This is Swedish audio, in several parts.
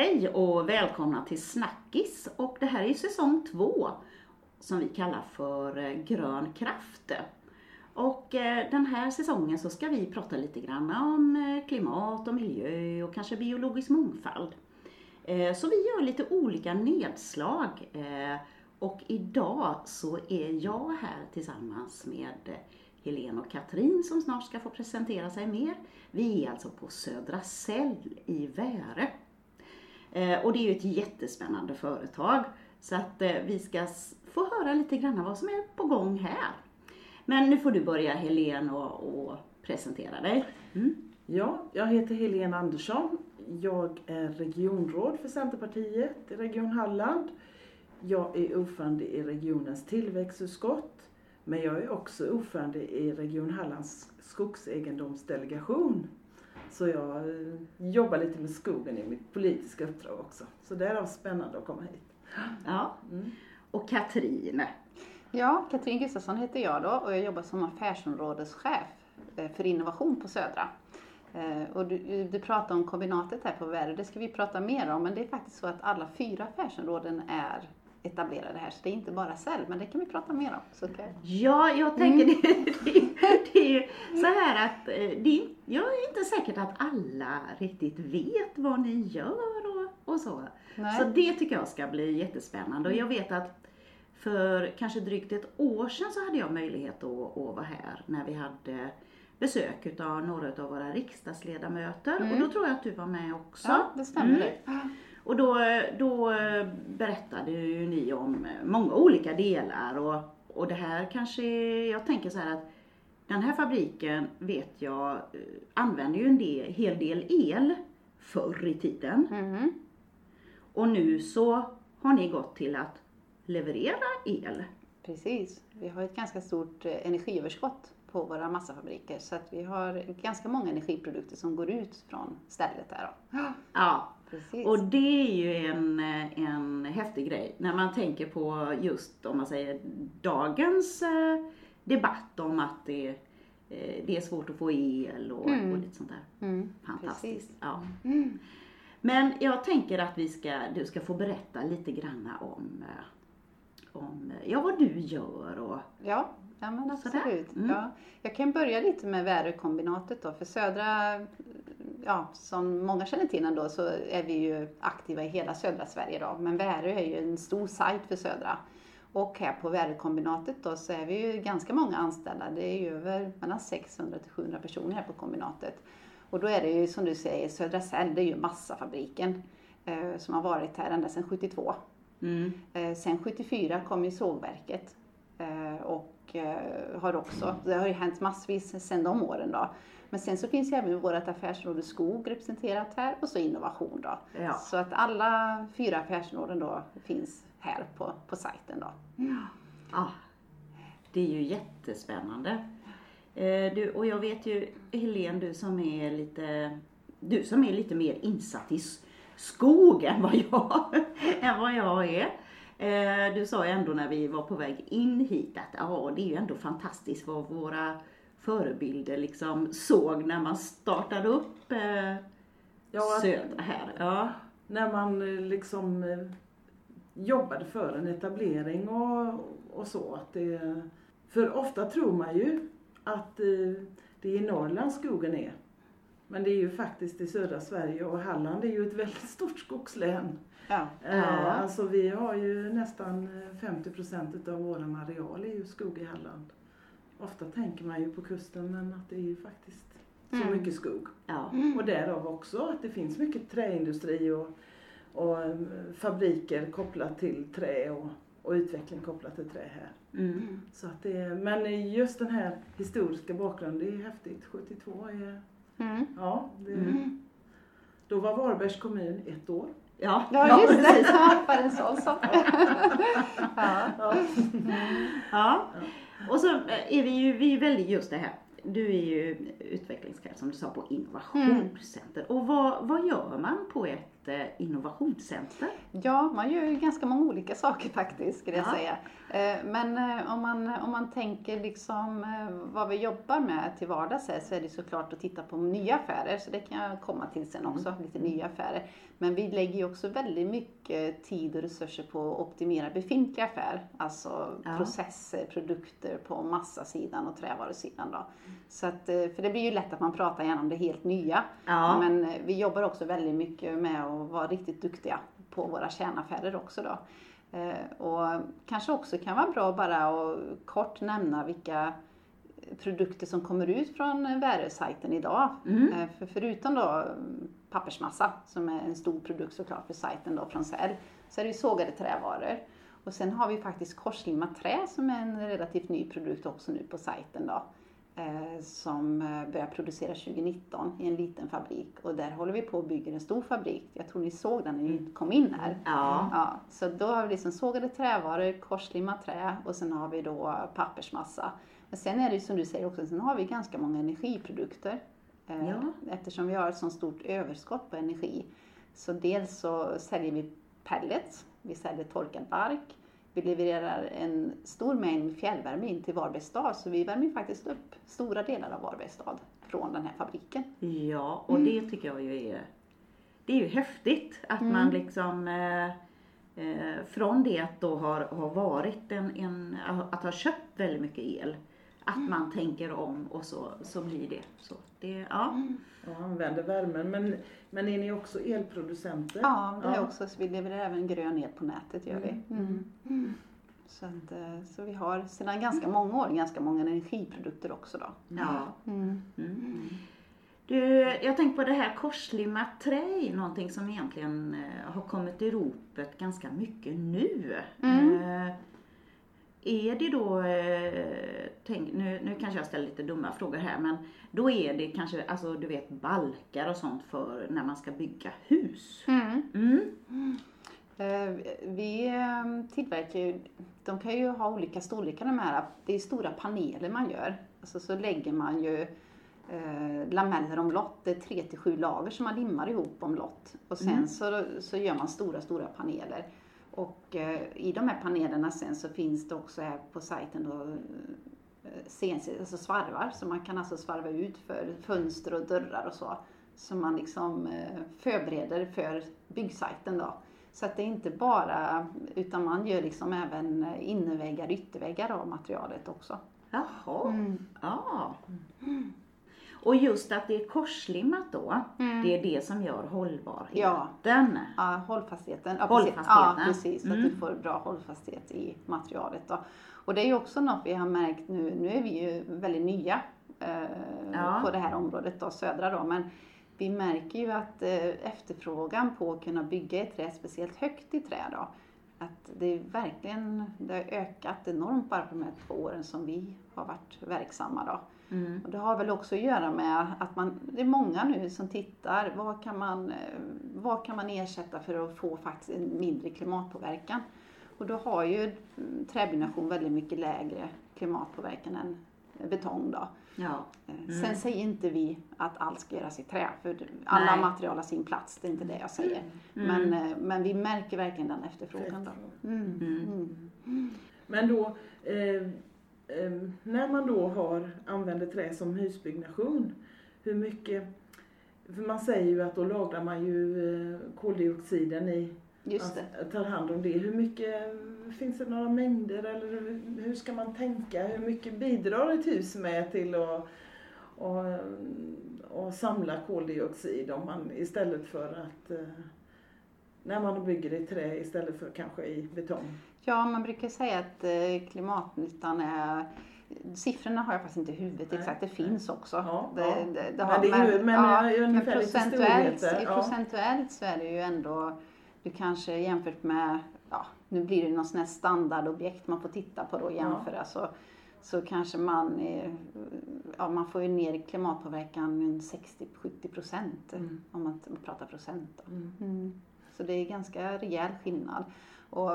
Hej och välkomna till Snackis och det här är säsong två som vi kallar för eh, Grön kraft. Och eh, den här säsongen så ska vi prata lite grann om eh, klimat och miljö och kanske biologisk mångfald. Så vi gör lite olika nedslag och idag så är jag här tillsammans med Helene och Katrin som snart ska få presentera sig mer. Vi är alltså på Södra Cell i Värö. Eh, och det är ju ett jättespännande företag. Så att eh, vi ska få höra lite grann vad som är på gång här. Men nu får du börja Helene och, och presentera dig. Mm. Ja, jag heter Helene Andersson. Jag är regionråd för Centerpartiet i Region Halland. Jag är ordförande i regionens tillväxtutskott. Men jag är också ordförande i Region Hallands skogsegendomsdelegation. Så jag eh, jobbar lite med skogen i mitt politiska uppdrag också. Så det är spännande att komma hit. Ja. Mm. Och Katrin? Ja, Katrin Gustafsson heter jag då och jag jobbar som affärsområdeschef eh, för innovation på Södra. Eh, och du, du pratar om kombinatet här på Värö, det ska vi prata mer om, men det är faktiskt så att alla fyra affärsområden är etablerade här, så det är inte bara cell, men det kan vi prata mer om. Så okay. Ja, jag tänker mm. det, det, det, är ju så här att eh, det, jag är inte säkert att alla riktigt vet vad ni gör och, och så. Nej. Så det tycker jag ska bli jättespännande och jag vet att för kanske drygt ett år sedan så hade jag möjlighet att, att vara här när vi hade besök utav några av våra riksdagsledamöter mm. och då tror jag att du var med också. Ja, det stämmer. Mm. Och då, då berättade ju ni om många olika delar och, och det här kanske, jag tänker så här att den här fabriken vet jag eh, använder ju en del, hel del el förr i tiden. Mm. Och nu så har ni gått till att leverera el. Precis, vi har ett ganska stort eh, energiöverskott på våra massafabriker så att vi har ganska många energiprodukter som går ut från stället där. Då. Ja, Precis. Och det är ju en, en häftig grej när man tänker på just om man säger dagens eh, debatt om att det, eh, det är svårt att få el och, mm. och lite sånt där. Mm. Fantastiskt. Ja. Mm. Men jag tänker att vi ska, du ska få berätta lite grann om, eh, om ja, vad du gör och Ja, ja men absolut. Mm. Ja. Jag kan börja lite med Värökombinatet då, för södra ja, som många känner till ändå så är vi ju aktiva i hela södra Sverige då. Men Värö är ju en stor sajt för södra. Och här på Värökombinatet då så är vi ju ganska många anställda. Det är ju över mellan 600 till 700 personer här på kombinatet. Och då är det ju som du säger, Södra Cell, det är ju massafabriken eh, som har varit här ända sedan 72. Mm. Eh, sen 74 kom ju sågverket eh, och eh, har också, det har ju hänt massvis sedan de åren då. Men sen så finns ju även vårt affärsområde skog representerat här och så innovation då. Ja. Så att alla fyra affärsområden då finns här på, på sajten då. Ja. Ah, det är ju jättespännande. Eh, du, och jag vet ju Helene, du som är lite, du som är lite mer insatt i skog än vad jag, än vad jag är. Eh, du sa ju ändå när vi var på väg in hit att ja, det är ju ändå fantastiskt vad våra förebilder liksom såg när man startade upp eh, ja, Södra här? Ja. När man eh, liksom eh, jobbade för en etablering och, och så. Att det, för ofta tror man ju att eh, det är i Norrland skogen är. Men det är ju faktiskt i södra Sverige och Halland är ju ett väldigt stort skogslän. Ja. Eh, alltså vi har ju nästan 50 procent av våran areal är ju skog i Halland ofta tänker man ju på kusten men att det är ju faktiskt så mm. mycket skog. Ja. Och därav också att det finns mycket träindustri och, och um, fabriker kopplat till trä och, och utveckling kopplat till trä här. Mm. Så att det, men just den här historiska bakgrunden, det är häftigt. 72 är, mm. ja, det, mm. då var Varbergs kommun ett år. Ja, ja just det. Ja, var en sån sak. ja. Ja. ja. Och så är vi ju, vi är väldigt just det här. Du är ju utvecklingschef som du sa på innovationscenter. Mm. Och vad, vad gör man på ett eh, innovationscenter. Ja, man gör ju ganska många olika saker faktiskt, skulle jag Ja. säga. Eh, Men eh, om man, om man tänker liksom eh, vad vi jobbar med till vardags här, så är det såklart att titta på nya affärer, så det kan jag komma till sen också, lite nya affärer. Men vi lägger ju också väldigt mycket tid och resurser på att optimera befintliga affärer, alltså Ja. processer, produkter på massasidan och trävarusidan då. Så att, för det blir ju lätt att man pratar gärna om det helt nya. Ja. Men vi jobbar också väldigt mycket med att vara riktigt duktiga på våra kärnaffärer också då. Eh, Och kanske också kan vara bra bara att kort nämna vilka produkter som kommer ut från Värö-sajten idag. Mm. Eh, För förutom då pappersmassa som är en stor produkt såklart för sajten då från Cell så är det ju sågade trävaror. Och sen har vi faktiskt korslimmat trä som är en relativt ny produkt också nu på sajten då. Eh, som eh, börjar producera 2019 i en liten fabrik och där håller vi på att bygga en stor fabrik. Jag tror ni såg den när ni kom in här. Ja. Ja, så då har vi liksom sågade trävaror, korslimmat trä och sen har vi då pappersmassa. Men sen är det ju som du säger också, sen har vi ganska många energiprodukter. Eh, Ja. Eftersom vi har ett så stort överskott på energi. Så dels så säljer vi pellets, vi säljer torkad bark, vi levererar en stor mängd fjärrvärme in till Varbergs stad, så vi värmer faktiskt upp stora delar av Varbergs stad från den här fabriken. Ja, och det tycker jag ju är, det är ju häftigt att man liksom eh, eh, från det att då har, har varit en, en, att ha köpt väldigt mycket el, att man tänker om och så, så blir det så. Det, ja. Och använder värmen. Men, men är ni också elproducenter? Ja, det är också, så vi levererar även grön el på nätet gör vi. Mm. Mm. Så, att, eh, så vi har sedan ganska många år ganska många energiprodukter också då. ja. Mm. Mm. Du, jag tänkte på det här korslimmat trä någonting som egentligen eh, har kommit i ropet ganska mycket nu. Mm. Är det då, eh, tänk, nu, nu kanske jag ställer lite dumma frågor här, men då är det kanske, alltså du vet balkar och sånt för när man ska bygga hus. Mm. Mm. Eh, Vi eh, tillverkar ju, de kan ju ha olika storlekar de här, det är stora paneler man gör. Alltså så lägger man ju eh, lameller omlott, det är tre till sju lager som man limmar ihop omlott. Och sen Mm. så, så gör man stora, stora paneler. Och eh, i de här panelerna sen så finns det också här på sajten då eh, CNC, alltså svarvar, så man kan alltså svarva ut för fönster och dörrar och så. Som man liksom eh, förbereder för byggsajten då. Så att det är inte bara, utan man gör liksom även innerväggar, ytterväggar av materialet också. Jaha, Mm. ja. Och just att det är korslimmat då, Mm. det är det som gör hållbarheten. Ja. Hållfastheten. Ja, Hållfastheten. Precis. Ja, precis. Så att Mm. du får bra hållfasthet i materialet. Då. Och det är ju också något vi har märkt nu. Nu är vi ju väldigt nya eh, Ja. på det här området, då, södra då. Men vi märker ju att eh, efterfrågan på att kunna bygga i trä, speciellt högt i trä då, att det är verkligen det har ökat enormt bara på de här två åren som vi har varit verksamma. Då. Mm. Och det har väl också att göra med att man, det är många nu som tittar, vad kan man, eh, vad kan man ersätta för att få faktiskt en mindre klimatpåverkan? Och då har ju mm, träbyggnation väldigt mycket lägre klimatpåverkan än betong då. Ja. Eh, Sen säger inte vi att allt ska göras i trä, för alla Nej. material har sin plats, det är inte det jag säger. Mm. Men, eh, men vi märker verkligen den efterfrågan då. Mm. Mm. Mm. Men då, eh, när man då har, använder trä som husbyggnation, hur mycket, för man säger ju att då lagrar man ju eh, koldioxiden i, Just det. att- tar hand om det. Hur mycket, finns det några mängder eller hur- hur ska man tänka? Hur mycket bidrar ett hus med till att och, och samla koldioxid om man istället för att eh, när man bygger i trä istället för kanske i betong? Ja, man brukar säga att eh, klimatnyttan är Siffrorna har jag faktiskt inte i huvudet Nej, exakt, det finns också. Ja, det, ja. det, det Men det är ju- men ja, men procentuellt, procentuellt så är det ju ändå, du kanske jämfört med, ja, nu blir det någon sån här standardobjekt man får titta på då och jämföra, så, så kanske man, ja, man får ju ner klimatpåverkan med 60-70 procent Mm. om man pratar procent. Då. Mm. Mm. Så det är ganska rejäl skillnad. Och,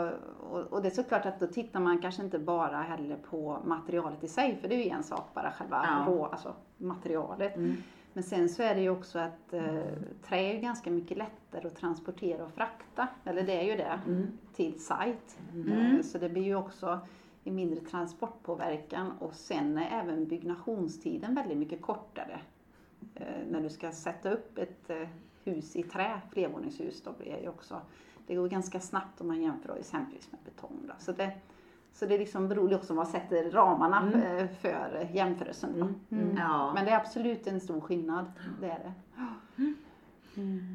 och, och det är såklart att då tittar man kanske inte bara heller på materialet i sig, för det är ju en sak bara själva Ja. rå, alltså materialet. Mm. Men sen så är det ju också att eh, trä är ganska mycket lättare att transportera och frakta, eller det är ju det, Mm. till site. Mm. Eh, Så det blir ju också en mindre transportpåverkan och sen är även byggnationstiden väldigt mycket kortare. Eh, när du ska sätta upp ett eh, hus i trä, flervåningshus, då blir det också, det går ganska snabbt om man jämför exempelvis med betong. Då. Så det, så det liksom beror också på vad man sätter ramarna Mm. för jämförelsen. Då. Mm. Mm. Ja. Men det är absolut en stor skillnad, det är det.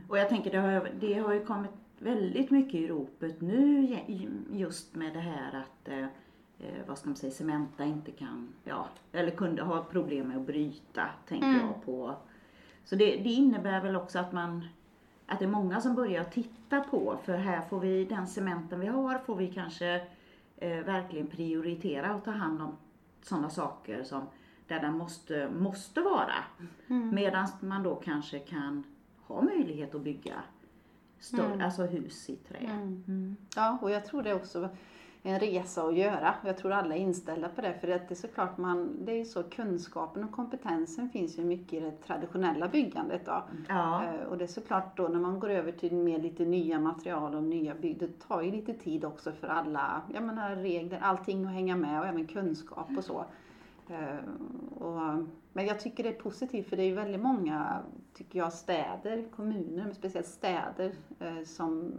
Och jag tänker det har, det har ju kommit väldigt mycket i ropet nu just med det här att eh, eh, vad ska man säga, Cementa inte kan, ja, eller kunde ha problem med att bryta, tänker Mm. jag på. Så det, det innebär väl också att man, att det är många som börjar titta på, för här får vi, den cementen vi har, får vi kanske eh, verkligen prioritera och ta hand om sådana saker som där den måste, måste vara. Mm. Medan man då kanske kan ha möjlighet att bygga större, Mm. alltså hus i trä. Mm. Mm. Ja, och jag tror det också en resa att göra. Jag tror alla är inställda på det. För att det är såklart man, det är så kunskapen och kompetensen finns ju mycket i det traditionella byggandet då. Ja. Eh, Och det är såklart då när man går över till mer lite nya material och nya bygg, det tar ju lite tid också för alla, jag menar regler, allting att hänga med och även kunskap och så. Eh, Och, men jag tycker det är positivt för det är ju väldigt många, tycker jag, städer, kommuner, men speciellt städer eh, som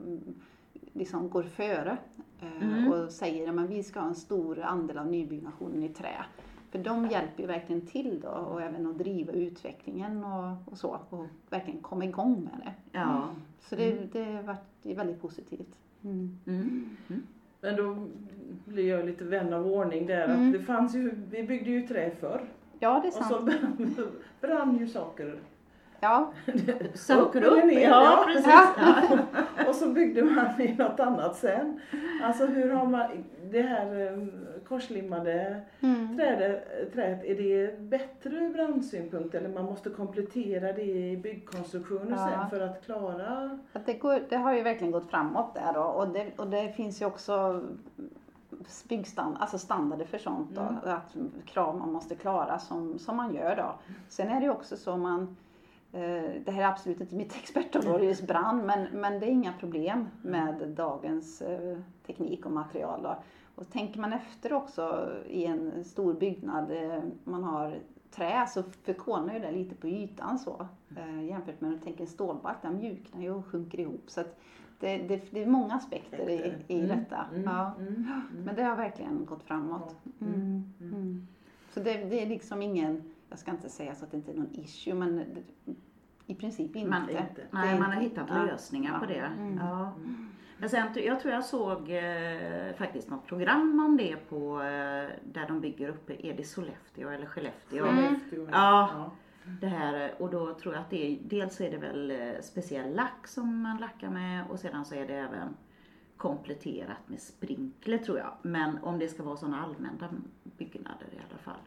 liksom går före eh, Mm. och säger att vi ska ha en stor andel av nybyggnationen i trä. För de hjälper ju verkligen till då och även att driva utvecklingen och, och så och verkligen komma igång med det. ja. Så det, det har varit väldigt positivt. Mm. Mm. Men då blir jag lite vän av ordning där. Mm. Att det fanns ju, vi byggde ju trä förr. Ja, det är Och sant. så brann, brann ju saker. Ja, Saker Upp ner, ja precis. Ja. Och så byggde man i något annat sen. Alltså hur har man, det här eh, korslimmade mm. trädet, träet, är det bättre ur brandsynpunkt eller man måste komplettera det i byggkonstruktioner Ja. sen för att klara? Att det, går, det har ju verkligen gått framåt där då. Och det, och det finns ju också byggstand, alltså standarder för sånt då. Mm. Att krav man måste klara som, som man gör då. Sen är det ju också så man det här är absolut inte mitt expertområde just brand men, men det är inga problem med dagens eh, teknik och material. Då. Och tänker man efter också i en stor byggnad, eh, man har trä så förkolnar ju det lite på ytan så. Eh, jämfört med om du tänker en stålbalk, den mjuknar ju och sjunker ihop. Så det, det, det är många aspekter i, i Mm, detta. mm, Ja. mm, Men det har verkligen gått framåt. Mm. Så det, det är liksom ingen, jag ska inte säga så att det inte är någon issue, men i princip inte. Man, inte. Nej, är man har hittat ja. lösningar Ja. på det. Mm. Ja. Men sen, jag tror jag såg eh, faktiskt något program om det på eh, där de bygger uppe, är det Sollefteå eller Skellefteå? Mm. Skellefteå, Ja. Det här, och då tror jag att det är, dels är det väl eh, speciell lack som man lackar med och sedan så är det även kompletterat med sprinkler tror jag. Men om det ska vara sådana allmänna byggnader i alla fall.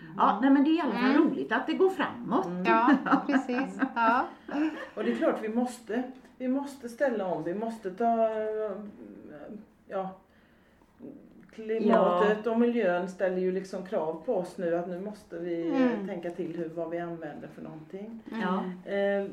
Ja, ja nej, men det är i alla fall Mm. roligt att det går framåt. Ja, precis. Ja. Och det är klart vi måste, vi måste ställa om, vi måste ta, ja, klimatet och miljön ställer ju liksom krav på oss nu att nu måste vi Mm. tänka till hur, vad vi använder för någonting. Ja. Eh,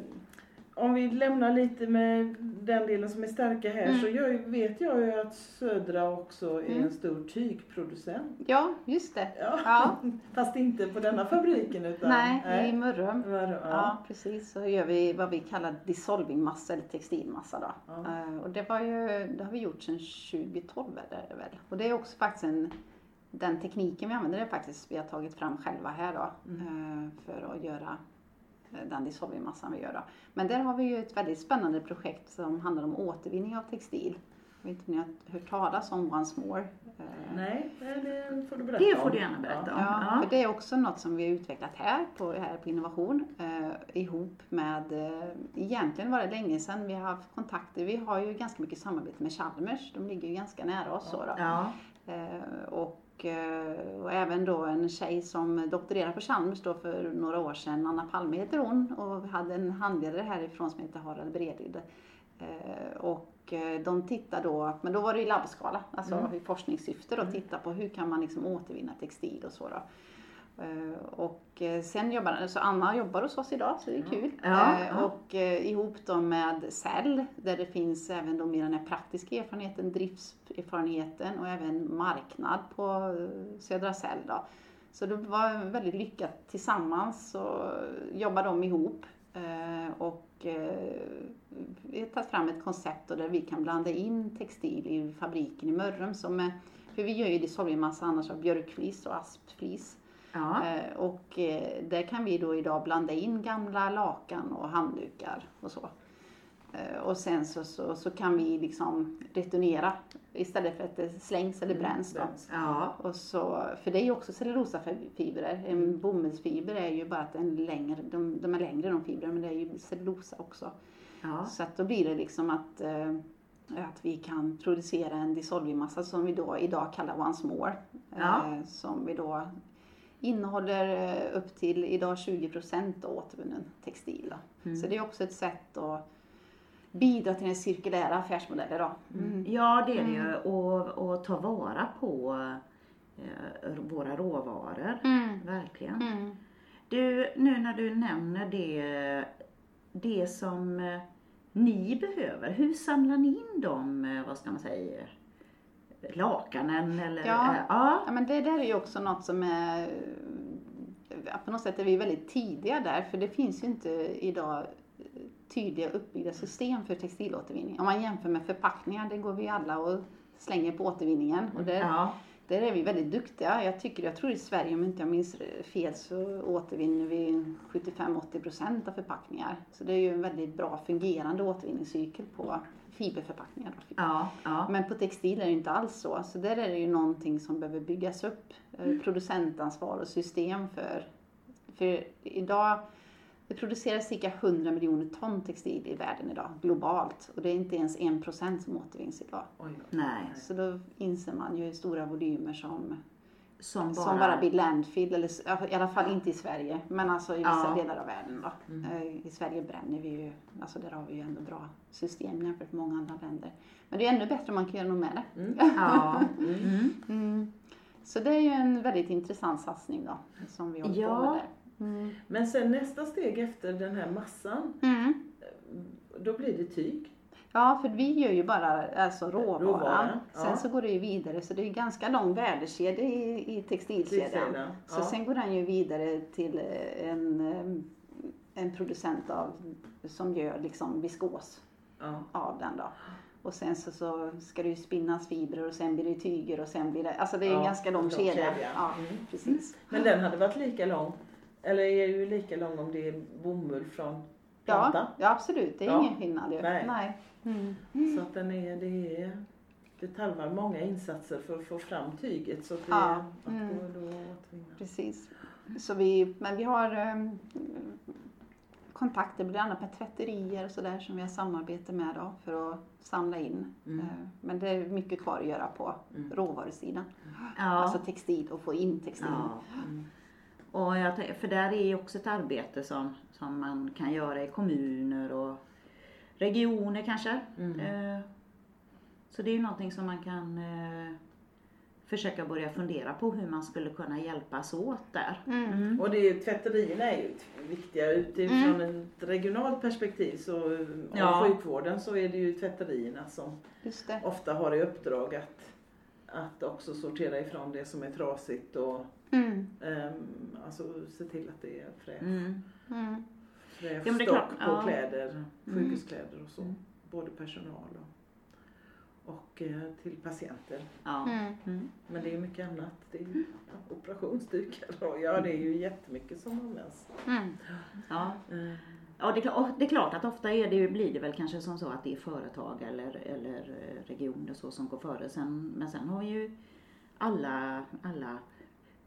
om vi lämnar lite med den delen som är starka här Mm. så jag, vet jag ju att Södra också är Mm. en stor tygproducent. ja, just det. Ja. Ja. Fast inte på denna fabriken utan Nej, i Mörrum. Ja. Ja, Ja. precis. Så gör vi vad vi kallar dissolvingmassa eller textilmassa då. Ja. Eh, Och det var ju, det har vi gjort sedan 2012 är det väl. Och det är också faktiskt en, den tekniken vi använder är faktiskt vi har tagit fram själva här då. Mm. eh, För att göra eh, den dissolvingmassan vi gör då. Men där har vi ju ett väldigt spännande projekt som handlar om återvinning av textil. Jag vet inte om ni har hört talas om Once More? Eh, Nej, det får du berätta Det får du gärna berätta om. Ja, Ja. för det är också något som vi har utvecklat här på, här på Innovation eh, ihop med, eh, egentligen var det länge sedan vi har haft kontakter. Vi har ju ganska mycket samarbete med Chalmers, de ligger ju ganska nära oss. Så. Ja. Eh, och, eh, och även då en tjej som doktorerade på Chalmers då för några år sedan, Anna Palme heter hon och vi hade en handledare härifrån som heter Harald Bredid. Eh, och eh, de tittar då, men då var det i labbskala, alltså Mm. i forskningssyfte då, titta på hur kan man liksom återvinna textil och så då. Eh, och eh, sen jobbar så Anna jobbar hos oss idag så det är kul. Ja, Eh, ja. Och ihop då med Cell där det finns även då mer den här praktiska erfarenheten, driftserfarenheten och även marknad på Södra Cell då. Så det var väldigt lyckat tillsammans så jobbar de ihop och vi har tagit fram ett koncept där vi kan blanda in textil i fabriken i Mörrum som är, för vi gör ju dissolvingmassa annars av björkflis och aspflis. Ja. Eh, Och eh, där kan vi då idag blanda in gamla lakan och handdukar och så. Eh, Och sen så, så, så kan vi liksom returnera istället för att det slängs eller bränns. Då. Ja. Och så, för det är ju också cellulosafibrer. En bomullsfiber är ju bara att den längre, de, de är längre de fibrerna men det är ju cellulosa också. Ja. Så att då blir det liksom att, att vi kan producera en dissolvingmassa som vi då idag kallar Once More. Ja. Som vi då innehåller eh, upp till idag 20% återvunnen textil. Mm. Så det är också ett sätt att bidra till den cirkulära affärsmodellen. Då. Mm. Ja, det är det ju. Och, och ta vara på eh, våra råvaror. Mm. Verkligen. Mm. Du, nu när du nämner det, det som eh, ni behöver, hur samlar ni in de, eh, vad ska man säga, lakanen eller? Ja. eh, ja. Ja, men det där är ju också något som är... ja, På något sätt är vi väldigt tidiga där, för det finns ju inte idag tydliga uppbyggda system för textilåtervinning. Om man jämför med förpackningar, det går vi alla och slänger på återvinningen. Och där, ja. där är vi väldigt duktiga. Jag, tycker, jag tror i Sverige, om inte jag minns fel, så återvinner vi 75-80% av förpackningar. Så det är ju en väldigt bra fungerande återvinningscykel på fiberförpackningar. Då. Ja, ja. Men på textil är det inte alls så. Så där är det ju någonting som behöver byggas upp. Eh, Producentansvar och system för. För idag, det produceras cirka 100 miljoner ton textil i världen idag, globalt. Och det är inte ens 1% som återvinns idag. Oj, oj. Nej, Så då inser man ju hur stora volymer som, som bara, som bara blir landfill. Eller, i alla fall inte i Sverige, men alltså i vissa Ja. delar av världen. Då. Eh, I Sverige bränner vi ju, alltså där har vi ju ändå bra system jämfört med många andra länder. Men det är ännu bättre om man kan göra något med det. Mm. Ja. Mm. Mm. Så det är ju en väldigt intressant satsning då, som vi håller Ja. på med där. Mm. Men sen nästa steg efter den här massan, Mm. då blir det tyg. Ja, för vi gör ju bara alltså, råvaran. Råvara, ja. Sen så går det ju vidare, så det är ganska lång värdekedja i, i textilkedjan. Så ja. sen går den ju vidare till eh, en, eh, en producent av, som gör liksom viskos Ja. av den då. Och sen så, så ska det ju spinnas fibrer och sen blir det tyger och sen blir det, alltså det är en Ja, ganska lång kedja. Ja, Mm. precis. Men den hade varit lika lång, eller är ju lika lång om det är bomull från planta. Ja, ja, absolut. Det är Ja. ingen skillnad ju. Nej. Nej. Mm. Så att den är, det är, det tarvar många insatser för att få fram tyget så att det Ja, att mm. då, då återvinna. Precis. Så vi, men vi har um, kontakter bland annat med tvätterier och sådär som vi har samarbete med då för att samla in. Mm. Eh, Men det är mycket kvar att göra på Mm. råvarusidan. Ja. Alltså textil och få in textil. ja. Mm. Och jag, för där är ju också ett arbete som, som man kan göra i kommuner och regioner kanske. Mm. Eh, Så det är ju någonting som man kan eh, försöka börja fundera på hur man skulle kunna hjälpas åt där. Mm. Och det är, tvätterierna är ju viktiga utifrån ett regionalt perspektiv. Så Ja. av sjukvården så är det ju tvätterierna som Just det. ofta har i uppdrag att, att också sortera ifrån det som är trasigt och Mm. ehm, alltså se till att det är fräsch, Fräsch Ja, men det är stock klart, på ja. kläder, Mm. sjukhuskläder och så. Mm. Både personal och, och eh, till patienter. Ja. Mm. Mm. Men det är mycket annat. Det är ju operationsdukar och ja, det är ju jättemycket som används. Mm. Ja. Eh, Ja, det, det är klart att ofta är det, ju- blir det väl kanske som så att det är företag eller, eller eh, regioner så som går före. Sen, men sen har vi ju alla, alla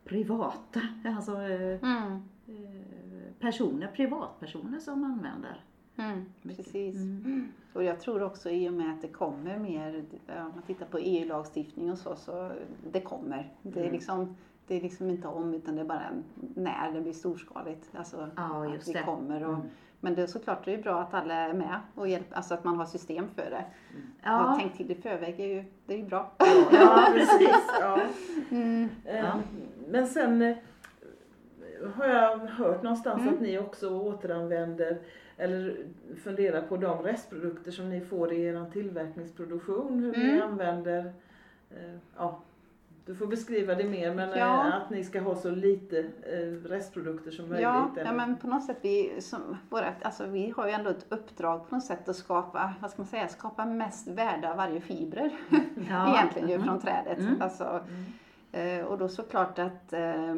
privata, alltså Mm. eh, personer, privatpersoner som använder. Mm. Precis. Mm. Och jag tror också i och med att det kommer mer, om man tittar på EU-lagstiftning och så, så det kommer. Det är Mm. liksom, det är liksom inte om utan det är bara när det blir storskaligt. Alltså Ja, just att det det. kommer. Och, Mm. Men det är såklart det är bra att alla är med och hjälper, alltså att man har system för det. Och Ja, tänkt till i förväg är ju, det är ju bra. ja, precis. Ja. Mm. Eh, Ja. Men sen, har jag hört någonstans Mm. att ni också återanvänder eller funderar på de restprodukter som ni får i er tillverkningsproduktion. Hur ni Mm. använder, eh, ja, du får beskriva det mer men eh, Ja. att ni ska ha så lite eh, restprodukter som möjligt. Ja, eller? ja, men på något sätt, vi, som, vårat, alltså, vi har ju ändå ett uppdrag på något sätt att skapa, vad ska man säga, skapa mest värde av varje fiber Ja. egentligen ju Mm. från trädet. Mm. Alltså, Mm. eh, och då såklart att eh,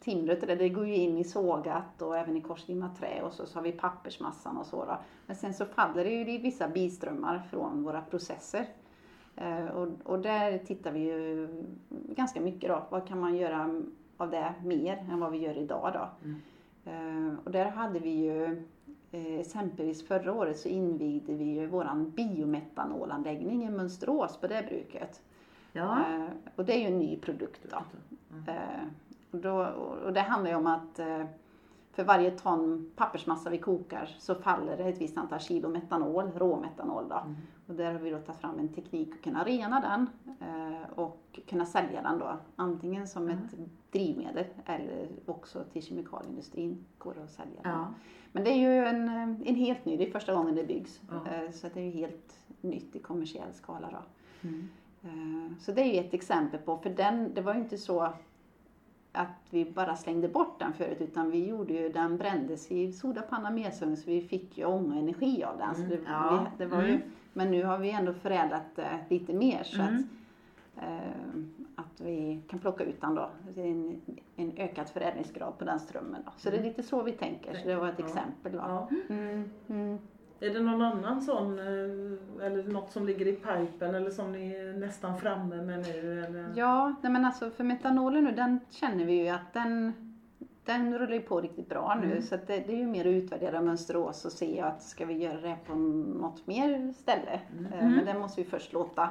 timret, det, det går ju in i sågat och även i korslimmat trä och så, så har vi pappersmassan och så då. Men sen så faller det ju i vissa biströmmar från våra processer. Eh, och, och där tittar vi ju ganska mycket då. Vad kan man göra av det mer än vad vi gör idag då? Mm. Eh, och där hade vi ju eh, exempelvis förra året så invigde vi ju våran biometanolanläggning i Mönsterås på det bruket. Ja. Och det är ju en ny produkt då. Mm. Och, då, och det handlar ju om att eh, för varje ton pappersmassa vi kokar så faller det ett visst antal kilo metanol, råmetanol då. Mm. Och där har vi då tagit fram en teknik att kunna rena den eh, och kunna sälja den då antingen som Mm. ett drivmedel eller också till kemikalieindustrin går det att sälja den. Ja. Men det är ju en, en helt ny, det är första gången det byggs. Ja. Eh, Så det är ju helt nytt i kommersiell skala då. Mm. Så det är ju ett exempel på, för den, det var ju inte så att vi bara slängde bort den förut utan vi gjorde ju, den brändes i sodapanna mesugn så vi fick ju ångenergi av den. Så Mm, det, ja. vi, det var ju, Mm. men nu har vi ändå förädlat det lite mer så Mm. att, eh, att vi kan plocka ut den då. En, en ökad förädlingsgrad på den strömmen. Då. Så det är lite så vi tänker, så det var ett exempel. Då. Ja. Mm, mm. Är det någon annan sån eh, eller något som ligger i pipen eller som ni är nästan framme med nu? Eller? Ja, nej men alltså för metanolen nu, den känner vi ju att den, den rullar ju på riktigt bra nu. Mm. Så att det, det är ju mer att utvärdera Mönsterås och se att ska vi göra det på något mer ställe. Mm. Eh, Men det måste vi först låta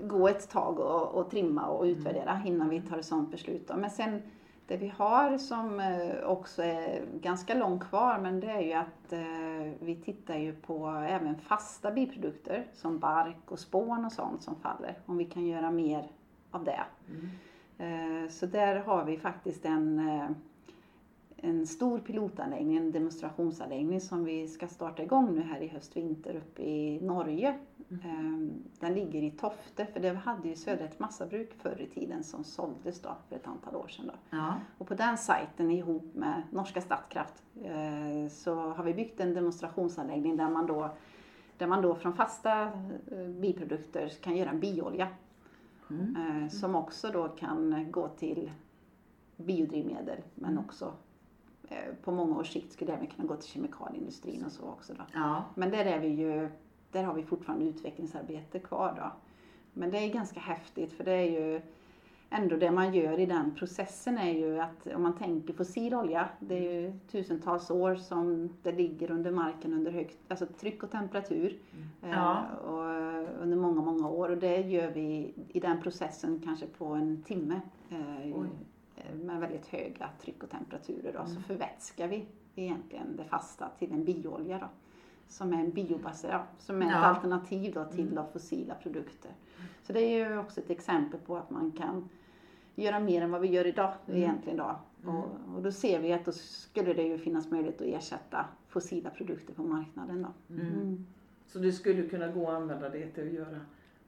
gå ett tag och, och trimma och utvärdera innan vi tar ett sådant beslut. Då. Men sen det vi har som eh, också är ganska långt kvar men det är ju att eh, vi tittar ju på även fasta biprodukter som bark och spån och sånt som faller. Om vi kan göra mer av det. Mm. Eh, Så där har vi faktiskt en, en stor pilotanläggning, en demonstrationsanläggning som vi ska starta igång nu här i höst-vinter uppe i Norge. Eh, Den ligger i Tofte, för det hade ju Södra ett massabruk förr i tiden som såldes då för ett antal år sedan. Då. Ja. Och på den sajten ihop med norska Statkraft eh, så har vi byggt en demonstrationsanläggning där man då, där man då från fasta eh, biprodukter kan göra en biolja. Mm. Eh, som också då kan gå till biodrivmedel men Mm. också eh, på många års sikt skulle det även kunna gå till kemikalieindustrin och så också. Då. Ja. Men där är vi ju, där har vi fortfarande utvecklingsarbete kvar då. Men det är ganska häftigt för det är ju ändå det man gör i den processen är ju att om man tänker fossil olja, det är ju tusentals år som det ligger under marken under högt alltså tryck och temperatur eh, Ja. och, under många, många år och det gör vi i den processen kanske på en timme eh, Oj. med väldigt höga tryck och temperaturer då, så Mm. förvätskar vi egentligen det fasta till en biolja då som är en biobaserad, som är ett Ja. alternativ då till Mm. fossila produkter. Så det är ju också ett exempel på att man kan göra mer än vad vi gör idag Mm. egentligen då. Mm. Och, och då ser vi att då skulle det ju finnas möjlighet att ersätta fossila produkter på marknaden då. Mm. Mm. Så det skulle kunna gå att använda det till att göra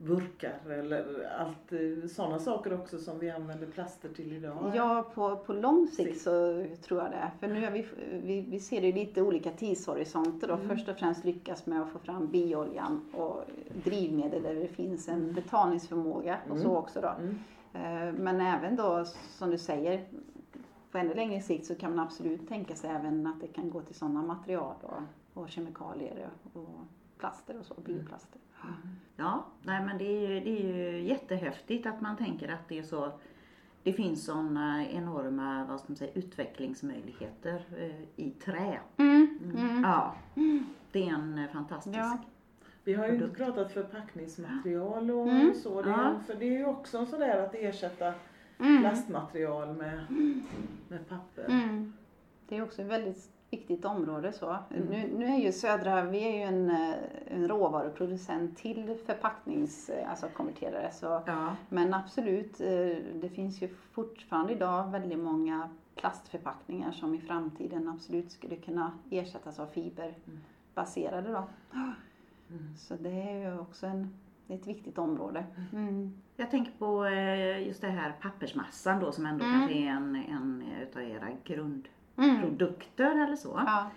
burkar eller allt eh, sådana saker också som vi använder plaster till idag? Ja, på, på lång sikt Sikt. så tror jag det. För nu är vi, vi, vi ser det i lite olika tidshorisonter då. Mm. Först och främst lyckas med att få fram bioljan och drivmedel där det finns en Mm. betalningsförmåga och så Mm. också då. Mm. Eh, Men även då, som du säger, på ännu längre sikt så kan man absolut tänka sig även att det kan gå till sådana material och, och kemikalier och plaster och så, bioplaster. Ja, nej men det är, ju, det är ju jättehäftigt att man tänker att det är så det finns sådana enorma vad ska man säga, utvecklingsmöjligheter eh, i trä. Mm. Mm. Ja, det är en eh, fantastisk. Ja. Vi har ju inte Produkt. pratat förpackningsmaterial och Mm. så. Det, Ja. För det är ju också sådär att ersätta Mm. plastmaterial med, med papper. Mm. Också ett väldigt viktigt område. Så. Mm. Nu, nu är ju Södra, vi är ju en, eh, en råvaruproducent till förpacknings, eh, alltså konverterare. Så, Ja, men absolut, eh, det finns ju fortfarande idag väldigt många plastförpackningar som i framtiden absolut skulle kunna ersättas av fiberbaserade. Då. Mm. Så det är ju också en, ett viktigt område. Mm. Jag tänker på just det här pappersmassan då som ändå mm. kanske är en, en utav era grundprodukter mm. eller så. Ja.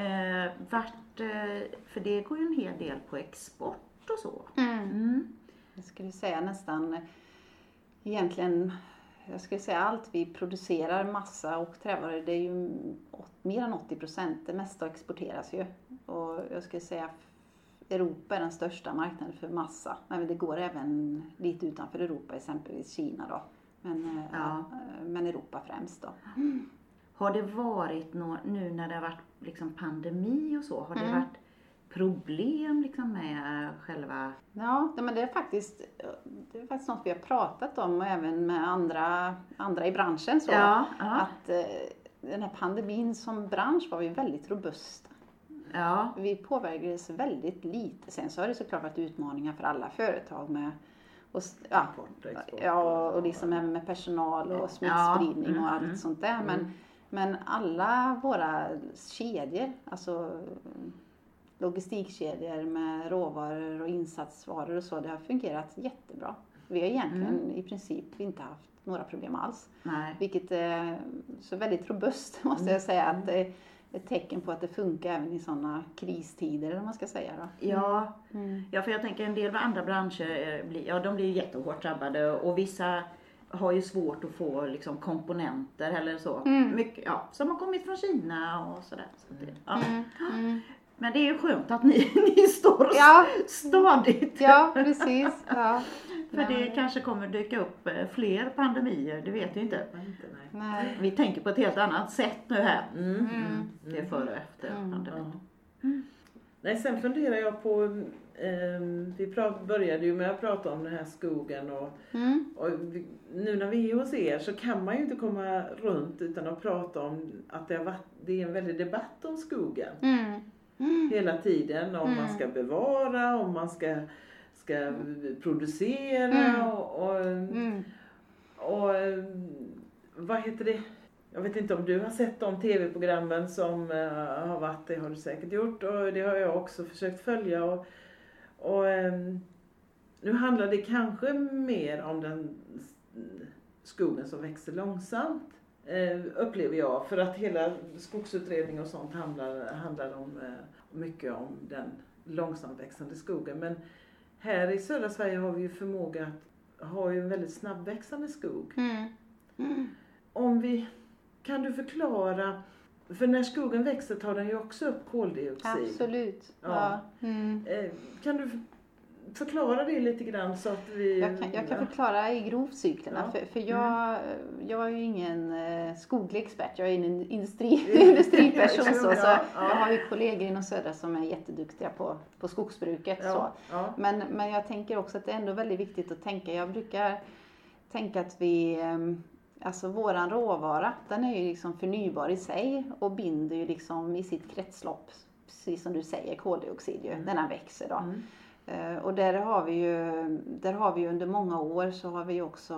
Eh, vart, eh, för det går ju en hel del på export och så. Mm. mm. Jag skulle säga nästan egentligen jag skulle säga allt vi producerar, massa och trävaror, det är ju mer än 80 procent. Det mesta exporteras ju. Och jag skulle säga Europa är den största marknaden för massa. Men det går även lite utanför Europa, exempelvis Kina då. Men, eh, ja. men Europa främst då. Har det varit nå, nu när det har varit liksom pandemi och så, har det mm. varit problem liksom med själva... Ja, men det är, faktiskt, det är faktiskt något vi har pratat om och även med andra, andra i branschen. Så, ja, ja. Att eh, den här pandemin som bransch var vi väldigt robusta. Ja. Vi påverkades väldigt lite. Sen så har det såklart varit utmaningar för alla företag med och, ja, ja, och liksom även med personal och smittspridning och allt mm. sånt där. Men, mm. Men alla våra kedjor, alltså logistikkedjor med råvaror och insatsvaror och så, det har fungerat jättebra. Vi har egentligen mm. i princip inte haft några problem alls. Nej. Vilket är så väldigt robust måste mm. jag säga. Att det, ett tecken på att det funkar även i sådana kristider, eller man ska säga. Då. Ja. Mm. ja, för jag tänker en del andra branscher blir, ja, de blir jättehårt drabbade och vissa har ju svårt att få liksom, komponenter eller så. Mm. Mycket, ja, som har kommit från Kina och sådär. Så det, ja. Mm. mm. Men det är ju skönt att ni, ni står ja. stadigt. Ja, precis. Ja. För det kanske kommer dyka upp eh, fler pandemier, det vet vi inte. Nej. Vi tänker på ett helt annat sätt nu här. Mm. Mm. mm. Det är före och efter mm. pandemin. Mm. Nej, sen funderar jag på, eh, vi prat, började ju med att prata om den här skogen och, mm. och vi, nu när vi är hos er så kan man ju inte komma runt utan att prata om att det, varit, det är en väldig debatt om skogen. Mm. Hela tiden om man ska bevara, om man ska ska producera mm. och, och, mm. och, vad heter det? Jag vet inte om du har sett de tv-programmen som uh, har varit, det har du säkert gjort och det har jag också försökt följa. Och, och um, nu handlar det kanske mer om den skogen som växer långsamt. Uh, upplever jag, för att hela skogsutredning och sånt handlar, handlar om, uh, mycket om den långsamt växande skogen. Men här i södra Sverige har vi ju förmåga att ha en väldigt snabbväxande skog. Mm. Mm. Om vi, kan du förklara, för när skogen växer tar den ju också upp koldioxid. Absolut. Ja. ja. Mm. Eh, kan du förklara det lite grann så att vi... Jag kan, jag kan förklara i grovcyklerna ja. för, för jag, mm. jag är ju ingen eh, skoglig expert, jag är en industri, industriperson så, så ja. jag har ju kollegor inom södra som är jätteduktiga på, på skogsbruket. Ja. Så. Men, men jag tänker också att det är ändå väldigt viktigt att tänka, jag brukar tänka att vi ehm, Alltså våran råvara, den är ju liksom förnybar i sig och binder ju liksom i sitt kretslopp, precis som du säger, koldioxid ju, mm. när den växer då. Mm. Eh, och där har vi ju, där har vi under många år så har vi också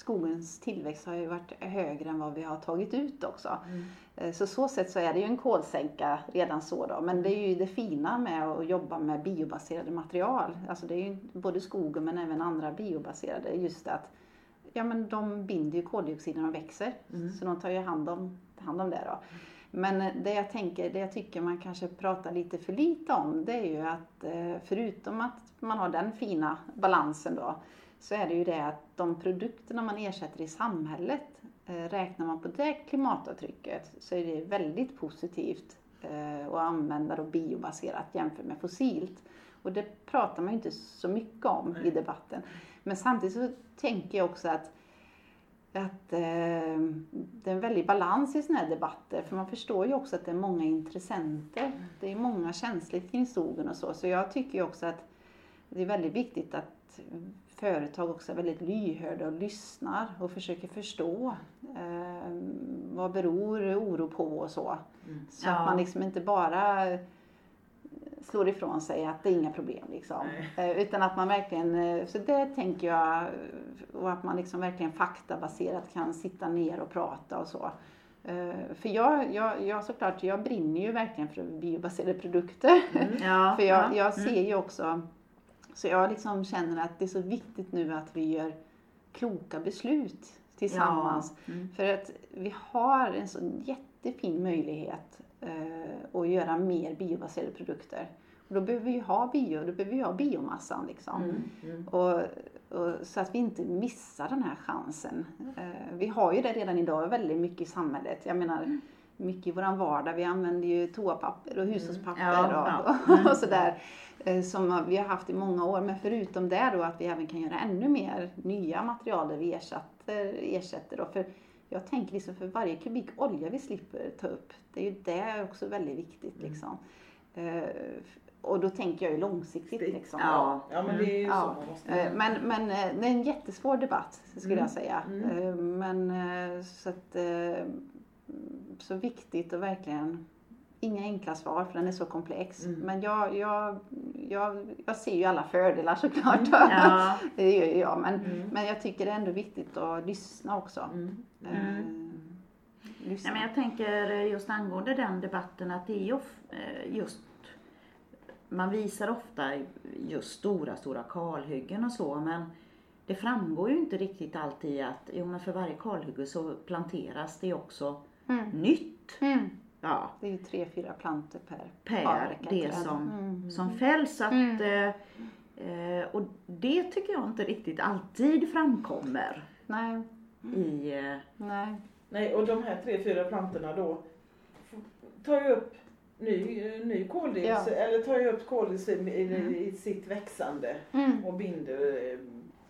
skogens tillväxt har ju varit högre än vad vi har tagit ut också. Mm. Eh, så så sätt så är det ju en kolsänka redan så då. Men det är ju det fina med att jobba med biobaserade material. Alltså det är ju både skogen men även andra biobaserade. Just att ja, men de binder ju koldioxid när de växer. Mm. Så de tar ju hand om, hand om det då. Men det jag tänker, det jag tycker man kanske pratar lite för lite om, det är ju att eh, förutom att man har den fina balansen då, så är det ju det att de produkterna man ersätter i samhället, eh, räknar man på det klimatavtrycket så är det väldigt positivt eh, att använda då biobaserat jämfört med fossilt. Och det pratar man ju inte så mycket om i debatten. Men samtidigt så tänker jag också att att eh, det är en väldig balans i sådana här debatter för man förstår ju också att det är många intressenter. Det är många känslor kring skogen och så. Så jag tycker ju också att det är väldigt viktigt att företag också är väldigt lyhörda och lyssnar och försöker förstå eh, vad beror oro på och så. Mm. Så ja. att man liksom inte bara slår ifrån sig att det är inga problem liksom. Eh, utan att man verkligen, eh, så det tänker jag, och att man liksom verkligen faktabaserat kan sitta ner och prata och så. Eh, för jag, jag, jag såklart, jag brinner ju verkligen för biobaserade produkter. Mm. Ja, för jag, ja. jag ser ju också, så jag liksom känner att det är så viktigt nu att vi gör kloka beslut tillsammans. Ja. Mm. För att vi har en så jättefin möjlighet eh, att göra mer biobaserade produkter. Och då behöver vi ju ha bio, då behöver vi ha biomassan liksom. Mm, mm. Och, och, så att vi inte missar den här chansen. Eh, vi har ju det redan idag väldigt mycket i samhället. Jag menar, mycket i våran vardag. Vi använder ju toapapper och hushållspapper Mm. Ja, och, ja. Mm. och sådär. eh, Som vi har haft i många år. Men förutom det då att vi även kan göra ännu mer nya material där vi ersätter. ersätter då. För jag tänker liksom för varje kubik olja vi slipper ta upp. Det är ju det också väldigt viktigt Mm. liksom. Eh, Och då tänker jag ju långsiktigt liksom. Ja. Ja men det är ju så Ja. man måste Eh, Men, men eh, det är en jättesvår debatt skulle Mm. jag säga. Mm. Men så att så viktigt och verkligen inga enkla svar för den är så komplex. Mm. Men jag, jag, jag, jag ser ju alla fördelar såklart. Ja. det gör ju jag. Men, Mm. men jag tycker det är ändå viktigt att lyssna också. Mm. Eh, lyssna. Nej, men jag tänker just angående den debatten att det är ju eh, just man visar ofta just stora, stora kalhyggen och så men det framgår ju inte riktigt alltid att jo, men för varje kalhygge så planteras det också Mm. nytt. Mm. Ja, Det är ju tre, fyra plantor per per avverkat det som, Mm. som fälls. Att, Mm. eh, eh, och det tycker jag inte riktigt alltid framkommer Nej, i eh, nej. Nej, och de här tre, fyra plantorna då tar ju upp ny, eh, ny koldioxid, eller tar ju upp koldioxid i, Mm. i sitt växande Mm. och binder,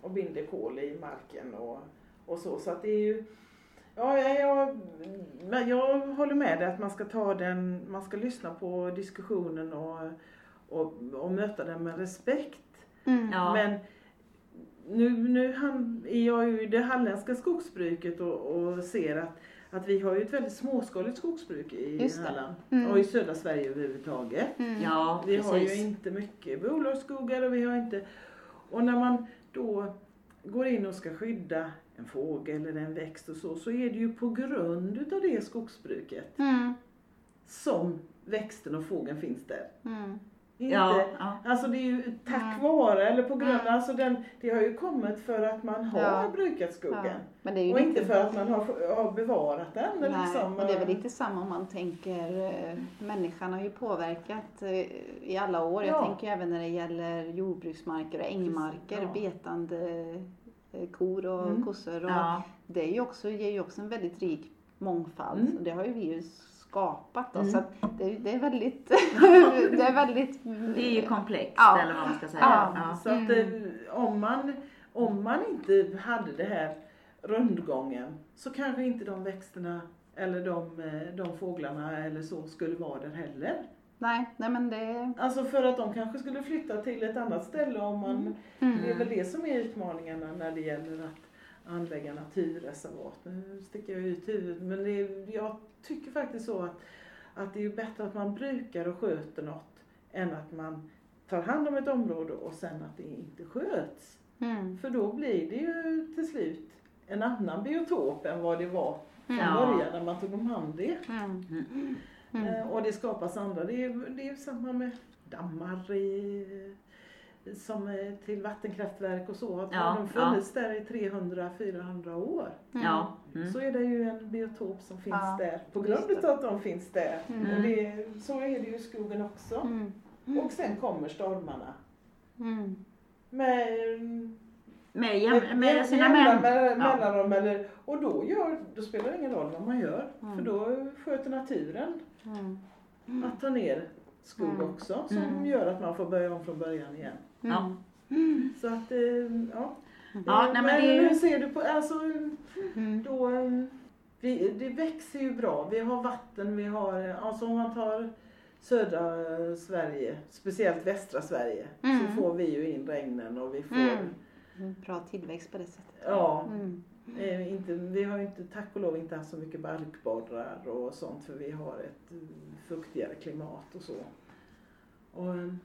och binder kol i marken och, och så. Så att det är ju, ja, jag, jag, men jag håller med dig att man ska ta den, man ska lyssna på diskussionen och, och, och möta den med respekt. Mm. Ja. Men nu, nu han, är jag ju i det halländska skogsbruket och, och ser att, att vi har ju ett väldigt småskaligt skogsbruk i. Halland. Mm. Och i södra Sverige överhuvudtaget. Mm. ja, Vi har ju precis. inte mycket bolagsskogar och vi har inte... Och när man då går in och ska skydda en fågel eller en växt och så, så är det ju på grund utav det skogsbruket Mm. som växten och fågeln finns där. Mm. Inte, Ja, ja. Alltså det är ju tack Mm. vare eller på grund, Mm. alltså den, det har ju kommit för att man har Ja. brukat skogen. Ja. Men det är ju Och inte för att man har, har bevarat den. Nej, liksom. och det är väl lite samma om man tänker, eh, människan har ju påverkat eh, i alla år. Jag Ja. tänker ju även när det gäller jordbruksmarker och ängmarker, Ja. betande eh, kor och Mm. kossor. Och ja. Det är ju också, ger ju också en väldigt rik mångfald. Mm. Och det har ju vi ju skapat då, Mm. så att det, är- det är väldigt, det är väldigt... Det är ju komplext Ja. eller vad man ska säga. Ja. Ja. Så att Mm. eh, om, man, om man inte hade det här rundgången så kanske inte de växterna eller de, eh, de fåglarna eller så skulle vara där heller. Nej, nej men det... Alltså för att de kanske skulle flytta till ett annat ställe om man Mm. Det är väl det som är utmaningarna när det gäller att anlägga naturreservat. Nu sticker jag ut huvudet men det är, jag tycker faktiskt så att, att det är bättre att man brukar och sköter något än att man tar hand om ett område och sen att det inte sköts. Mm. För då blir det ju till slut en annan biotop än vad det var från Ja. början när man tog om hand det. Mm. Mm. Mm. Eh, Och det skapas andra. Det är, det är samma med dammar i, som är till vattenkraftverk och så. Att Ja, har de funnits där i 300-400 år Mm. Ja. Mm. så är det ju en biotop som finns Ja, där på grund av att de finns där. Mm. Och det, så är det ju i skogen också. Mm. Och sen kommer stormarna. Mm. Med, Med, jäm, med sina jämna män. Ja. Eller, och då, gör, då spelar det ingen roll vad man gör. Mm. För då sköter naturen Mm. att ta ner skog Mm. också som Mm. gör att man får börja om från början igen. Ja. Mm. Så att, eh, ja. Ja, Eh, nej, men men hur ser du på, alltså Mm. då, eh, vi, det växer ju bra. Vi har vatten, vi har, alltså om man tar södra Sverige, speciellt västra Sverige, Mm. så får vi ju in regnen och vi får. Mm. Bra tillväxt på det sättet. ja, Mm eh, inte, vi har inte, tack och lov inte haft så mycket barkborrar och sånt för vi har ett mm, fuktigare klimat och så. Och ehm,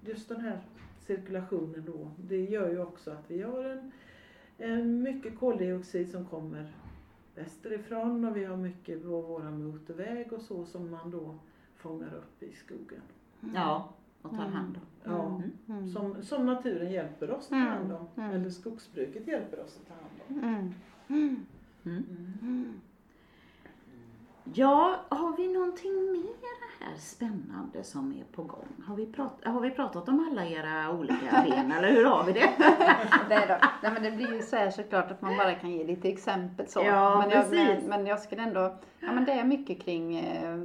just den här cirkulationen då, det gör ju också att vi har en, en mycket koldioxid som kommer västerifrån och vi har mycket på våra motorväg och så som man då fångar upp i skogen. Ja, och tar hand om. Ja, Mm. Mm. som, som naturen hjälper oss att ta Mm. hand om. Mm. Eller skogsbruket hjälper oss att ta hand om. Ja, har vi någonting mer här spännande som är på gång? Har vi, prat, har vi pratat om alla era olika ben eller hur har vi det? Nej, då. Nej men det blir ju så här såklart att man bara kan ge lite exempel så. Ja, men, jag, precis. men, men jag skulle ändå, ja men det är mycket kring eh,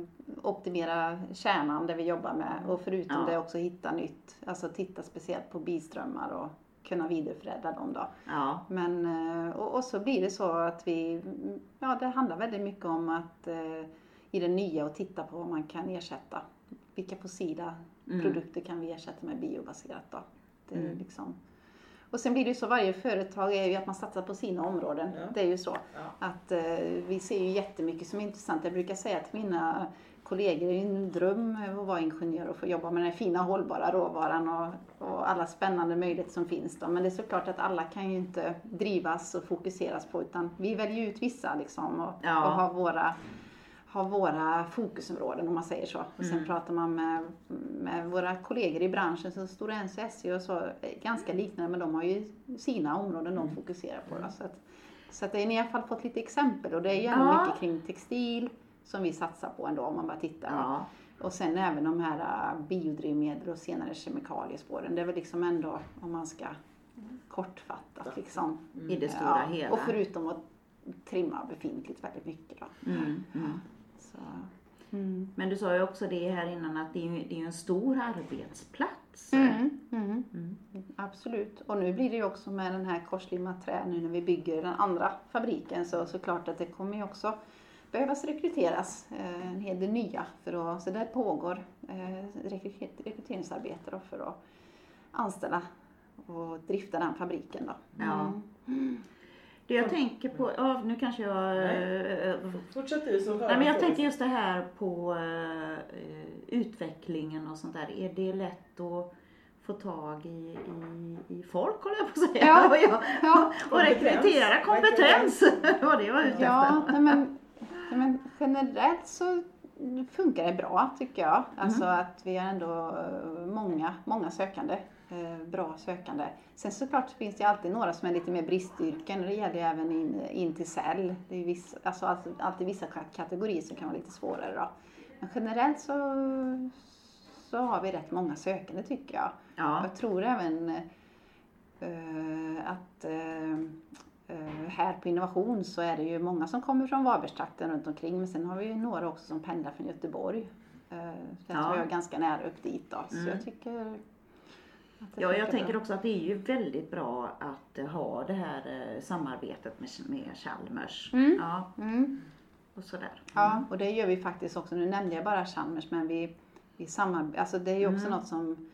optimera kärnan det vi jobbar med och förutom Ja. det också hitta nytt, alltså titta speciellt på biströmmar och kunna vidareförädla dem då. Ja, Men, eh, och, och så blir det så att vi, ja det handlar väldigt mycket om att eh, i det nya och titta på vad man kan ersätta. Vilka fossila Mm. produkter kan vi ersätta med biobaserat då? Det är Mm. liksom. Och sen blir det ju så, varje företag är ju att man satsar på sina områden. Ja. Det är ju så. Ja. Att eh, vi ser ju jättemycket som är intressant. Jag brukar säga till mina kollegor, det är en dröm att vara ingenjör och få jobba med den här fina hållbara råvaran och, och alla spännande möjligheter som finns då. Men det är såklart att alla kan ju inte drivas och fokuseras på utan vi väljer ut vissa liksom och, Ja. och har våra har våra fokusområden om man säger så. Och sen Mm. pratar man med, med våra kollegor i branschen som Stora Enso SE och så, är ganska liknande men de har ju sina områden de fokuserar på. Då, så att, så att det ni har i alla fall fått lite exempel och det är ju Ja. mycket kring textil som vi satsar på ändå om man bara tittar. ja, Och sen även de här äh, biodrivmedel och senare kemikaliespåren. Det är väl liksom ändå om man ska kortfattat liksom. i det stora Ja, hela. och förutom att trimma befintligt väldigt mycket då. Mm, mm. Så, mm. Men du sa ju också det här innan att det är ju, det är ju en stor arbetsplats. Mm, mm. Mm. Absolut. Och nu blir det ju också med den här korslimmat trä nu när vi bygger den andra fabriken så såklart att det kommer ju också behövas rekryteras eh, en hel del nya. För att, så där pågår eh, rekry- rekryteringsarbete då för att anställa och drifta den fabriken då. Ja. Mm. Det jag tänker på, ja, nu kanske jag... Nej. eh, Fortsätt du hör Nej, men jag tänker just det här på eh, utvecklingen och sånt där. Är det lätt att få tag i, i, i folk håller jag på att säga. Ja. Och, jag, Ja. och rekrytera kompetens. Det var det jag var ute Ja, efter. men, nej men generellt så funkar det bra tycker jag. Alltså att vi har ändå eh, många, många sökande. eh, Bra sökande. Sen såklart finns det alltid några som är lite mer bristyrken och det gäller ju även in, in till cell. Det är viss, alltså alltid, alltid vissa ka- kategorier som kan vara lite svårare då. Men generellt så, så har vi rätt många sökande tycker jag. Ja, Jag tror även eh, att eh, här på innovation så är det ju många som kommer från Varbergstrakten runt omkring men sen har vi ju några också som pendlar från Göteborg. Eh, så jag Ja. tror jag är ganska nära upp dit då. Så Mm. jag tycker ja, jag tänker bra. också att det är ju väldigt bra att eh, ha det här eh, samarbetet med, med Chalmers. Mm. Ja, Mm. och sådär. Ja, och det gör vi faktiskt också. Nu nämnde jag bara Chalmers men vi, vi samarbetar. Alltså det är ju också Mm. något som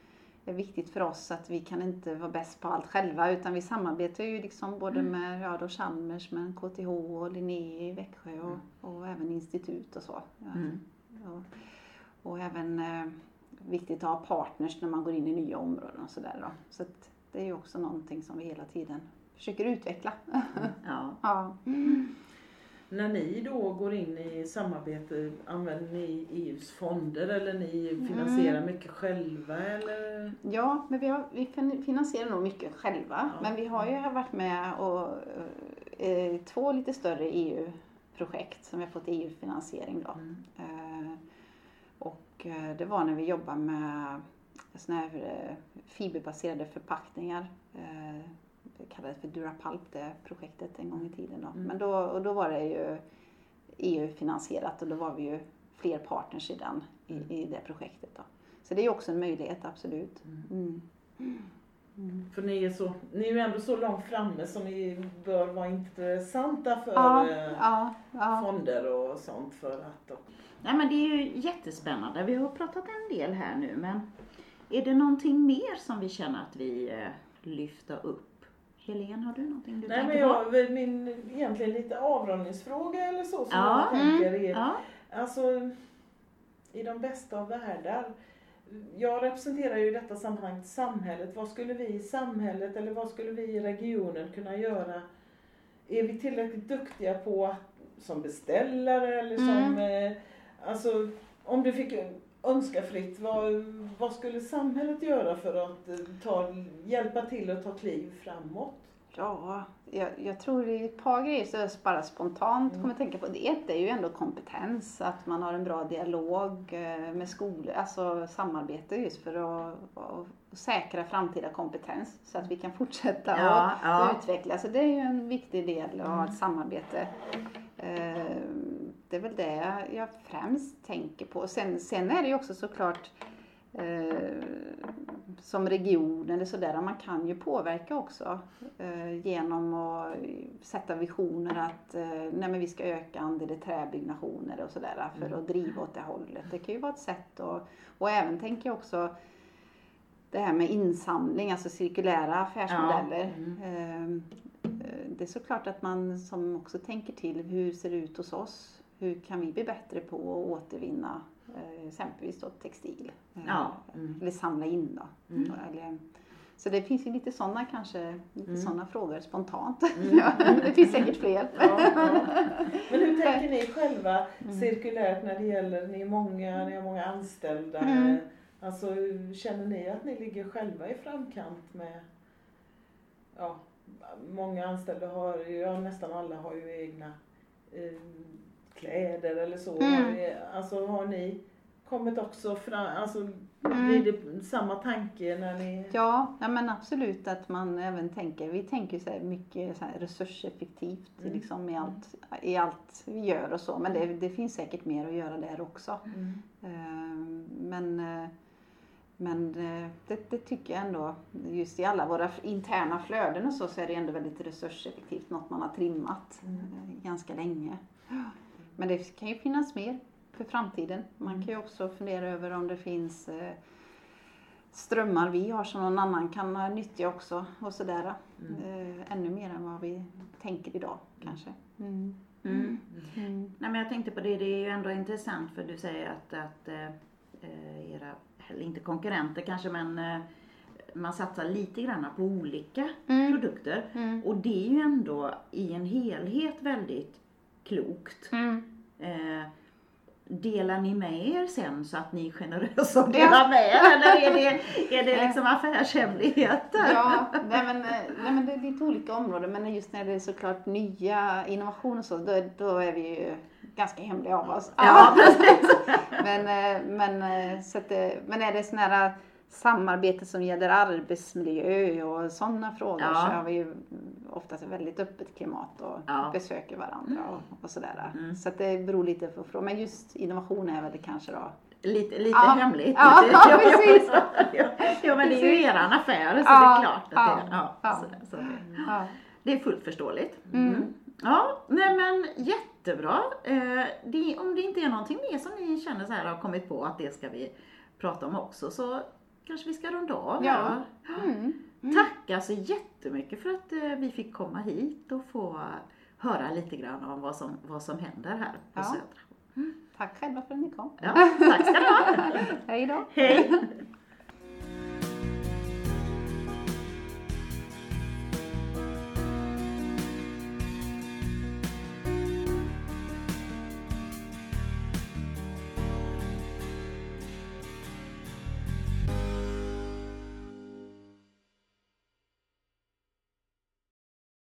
är viktigt för oss att vi kan inte vara bäst på allt själva utan vi samarbetar ju liksom både Mm. med ja, då Chalmers, men KTH och Linné i Växjö och, och även institut och så. Mm. Och, och även eh, viktigt att ha partners när man går in i nya områden och sådär då. Så att det är ju också någonting som vi hela tiden försöker utveckla. Ja. ja. När ni då går in i samarbete, använder ni EUs fonder eller ni finansierar Mm. mycket själva eller? Ja, men vi, har, vi fin- finansierar nog mycket själva. Ja. Men vi har ju varit med och eh, två lite större EU-projekt som vi har fått EU-finansiering då. Mm. Eh, och eh, det var när vi jobbade med såna här eh, fiberbaserade förpackningar. Eh, det kallades för Durapulp det projektet en gång i tiden då. Mm. Men då, och då var det ju EU-finansierat och då var vi ju fler partners i, den, Mm. i, i det projektet då. Så det är ju också en möjlighet, absolut. Mm. Mm. Mm. För ni är, så, ni är ju ändå så långt framme så ni bör vara intressanta för Ja, eh, ja, ja. fonder och sånt för att då. Nej men det är ju jättespännande. Vi har pratat en del här nu men är det någonting mer som vi känner att vi eh, lyfter upp? Helene, har du någonting du Nej men jag, på? min egentligen lite avrundningsfråga eller så som Ja. jag tänker är Ja, Alltså, i de bästa av världar, jag representerar ju i detta sammanhang samhället. Vad skulle vi i samhället eller vad skulle vi i regionen kunna göra? Är vi tillräckligt duktiga på att, som beställare eller som, Mm. eh, alltså om du fick önska fritt, vad, vad skulle samhället göra för att eh, ta, hjälpa till att ta kliv framåt? Ja, jag, jag tror det är ett par grejer som jag bara spontant Mm. kommer att tänka på. Det ett är ju ändå kompetens, att man har en bra dialog eh, med skolor, alltså samarbete just för att, att säkra framtida kompetens så att vi kan fortsätta Ja, och, ja. och utveckla. Så det är ju en viktig del att ha Mm. ett samarbete. Eh, Det är väl det jag främst tänker på. Sen, sen är det ju också såklart eh, som region eller sådär, man kan ju påverka också eh, genom att sätta visioner att eh, nej men vi ska öka andelen träbyggnationer och sådär för Mm. att driva åt det hållet. Det kan ju vara ett sätt att, och även tänker jag också det här med insamling, alltså cirkulära affärsmodeller. Mm. Eh, eh, Det är såklart att man som också tänker till, hur ser det ut hos oss? Hur kan vi bli bättre på att återvinna eh, exempelvis då textil? Eh, Ja. Mm. Eller samla in då. Mm. Eller, så det finns ju lite sådana kanske, lite Mm. sådana frågor spontant. Mm. Ja, det finns säkert fler. Ja, ja. Men hur tänker ni själva Mm. cirkulärt när det gäller, ni är många, ni har många anställda. Mm. Alltså känner ni att ni ligger själva i framkant med, ja, många anställda har ju, ja nästan alla har ju egna eh, kläder eller så. Mm. Har ni, alltså har ni kommit också fram, alltså Mm. blir det samma tanke när ni Ja, ja, men absolut att man även tänker, vi tänker så mycket så resurseffektivt Mm. liksom i, allt, i allt vi gör och så. Men det, det finns säkert mer att göra där också. Mm. Eh, Men, eh, men eh, det, det tycker jag ändå, just i alla våra interna flöden och så, så är det ändå väldigt resurseffektivt, något man har trimmat Mm. eh, ganska länge. Men det kan ju finnas mer för framtiden. Man kan ju också fundera över om det finns eh, strömmar vi har som någon annan kan nyttja också och sådär. Mm. Eh, ännu mer än vad vi tänker idag kanske. Mm. Mm. Mm. Nej, men jag tänkte på det, det är ju ändå intressant för du säger att, att eh, eh, era, eller inte konkurrenter kanske, men eh, man satsar lite grann på olika Mm. produkter. Mm. Och det är ju ändå i en helhet väldigt klokt. Mm. Eh, delar ni med er sen så att ni är generösa och delar med er? Eller är det, är det liksom affärshemligheter? Ja, nej men, eh, nej men det är lite olika områden men just när det är såklart nya innovationer så, då, då är vi ju ganska hemliga av oss. Ja, precis. men, eh, men, eh, så att, det- men är det sådana här samarbete som gäller arbetsmiljö och sådana frågor Ja. så har vi ju oftast ett väldigt öppet klimat och Ja. besöker varandra och, och sådär. Mm. Så det beror lite på frågan. Men just innovation är väl det kanske då. Lite, lite Ja. hemligt. Ja, ja, precis. Ja, men det är ju eran affär så det är klart att det, ja, ja. Så, så det, det är fullt förståeligt. Mm. Ja, nej men jättebra. Eh, det, om det inte är någonting mer som ni känner så här har kommit på att det ska vi prata om också så kanske vi ska runda av. Ja. va? Mm. Tack alltså jättemycket för att eh, vi fick komma hit och få höra lite grann om vad som, vad som händer här på Ja. Södra. Tack själva för att ni kom. Ja, tack ska ni ha. Hej då. Hej!